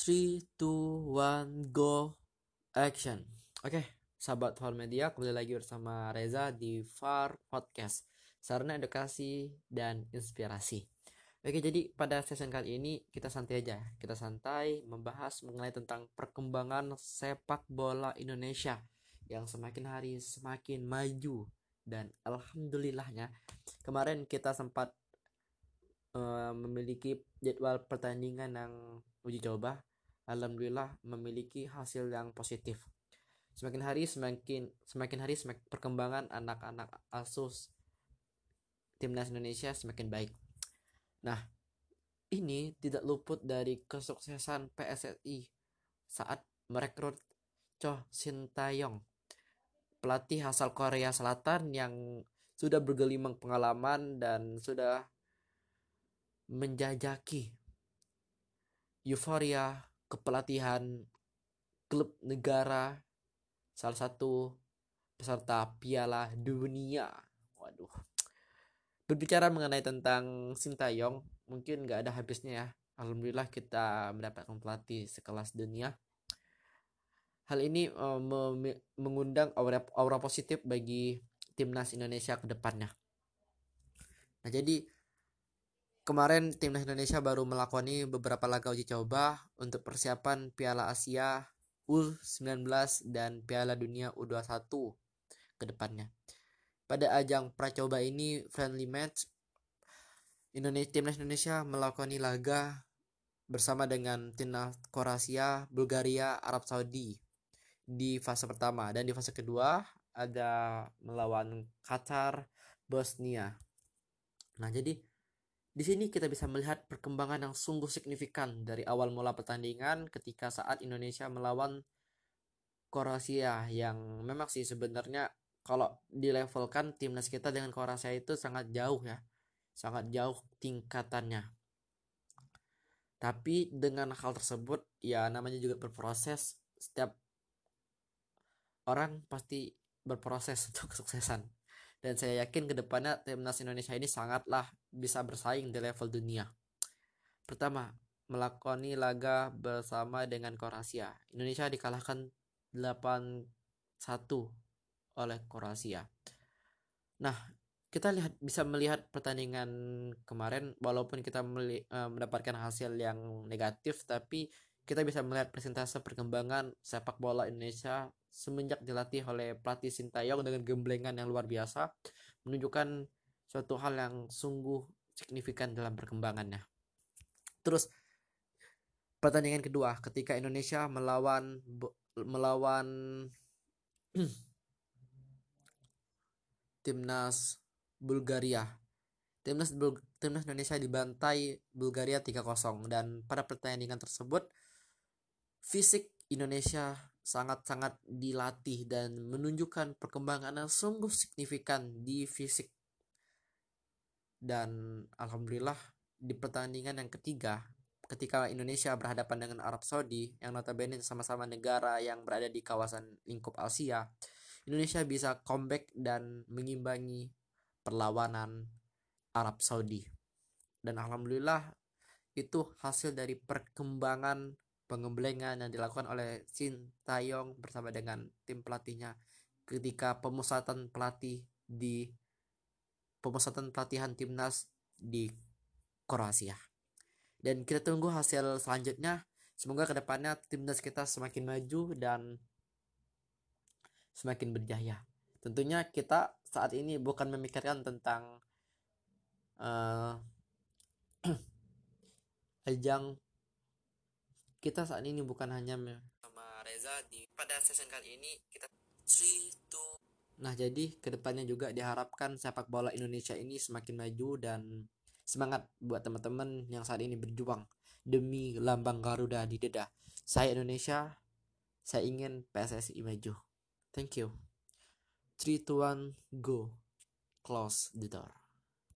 3, 2, 1, go, action. Oke, sahabat Far Media, kembali lagi bersama Reza di Far Podcast. Sarana edukasi dan inspirasi. Oke, jadi pada sesi kali ini kita santai aja. Kita santai membahas mengenai tentang perkembangan sepak bola Indonesia yang semakin hari semakin maju dan alhamdulillahnya kemarin kita sempat uh, memiliki jadwal pertandingan yang uji coba alhamdulillah memiliki hasil yang positif. Semakin hari semakin semakin hari semakin perkembangan anak-anak asus timnas Indonesia semakin baik. Nah ini tidak luput dari kesuksesan PSSI saat merekrut Cho Shin Taeyong pelatih asal Korea Selatan yang sudah bergelimang pengalaman dan sudah menjajaki euforia kepelatihan klub negara salah satu peserta Piala Dunia. Waduh. Berbicara mengenai tentang Sintayong, mungkin nggak ada habisnya ya. Alhamdulillah kita mendapatkan pelatih sekelas dunia. Hal ini uh, mengundang aura, aura positif bagi timnas Indonesia ke depannya. Nah, jadi Kemarin timnas Indonesia baru melakoni beberapa laga uji coba untuk persiapan Piala Asia U19 dan Piala Dunia U21 ke depannya. Pada ajang pracoba ini friendly match Indonesia timnas Indonesia melakoni laga bersama dengan timnas Kroasia, Bulgaria, Arab Saudi di fase pertama dan di fase kedua ada melawan Qatar, Bosnia. Nah, jadi di sini kita bisa melihat perkembangan yang sungguh signifikan dari awal mula pertandingan ketika saat Indonesia melawan Kroasia yang memang sih sebenarnya kalau dilevelkan timnas kita dengan Kroasia itu sangat jauh ya. Sangat jauh tingkatannya. Tapi dengan hal tersebut ya namanya juga berproses setiap orang pasti berproses untuk kesuksesan dan saya yakin ke depannya timnas Indonesia ini sangatlah bisa bersaing di level dunia. Pertama, melakoni laga bersama dengan Kroasia. Indonesia dikalahkan 8-1 oleh Kroasia. Nah, kita lihat bisa melihat pertandingan kemarin walaupun kita uh, mendapatkan hasil yang negatif tapi kita bisa melihat presentase perkembangan sepak bola Indonesia semenjak dilatih oleh pelatih Sintayong dengan gemblengan yang luar biasa menunjukkan suatu hal yang sungguh signifikan dalam perkembangannya. Terus pertandingan kedua ketika Indonesia melawan melawan timnas Bulgaria. Timnas Bul timnas Indonesia dibantai Bulgaria 3-0 dan pada pertandingan tersebut fisik Indonesia sangat-sangat dilatih dan menunjukkan perkembangan yang sungguh signifikan di fisik. Dan alhamdulillah di pertandingan yang ketiga ketika Indonesia berhadapan dengan Arab Saudi yang notabene sama-sama negara yang berada di kawasan lingkup Asia, Indonesia bisa comeback dan mengimbangi perlawanan Arab Saudi. Dan alhamdulillah itu hasil dari perkembangan pengemblengan yang dilakukan oleh Shin Taeyong bersama dengan tim pelatihnya ketika pemusatan pelatih di pemusatan pelatihan timnas di Kroasia. Dan kita tunggu hasil selanjutnya. Semoga ke depannya timnas kita semakin maju dan semakin berjaya. Tentunya kita saat ini bukan memikirkan tentang uh, ajang kita saat ini bukan hanya sama Reza di pada season kali ini kita three two Nah jadi ke depannya juga diharapkan sepak bola Indonesia ini semakin maju dan semangat buat teman-teman yang saat ini berjuang demi lambang Garuda di dada. Saya Indonesia, saya ingin PSSI maju. Thank you. 3, 2, 1, go. Close the door.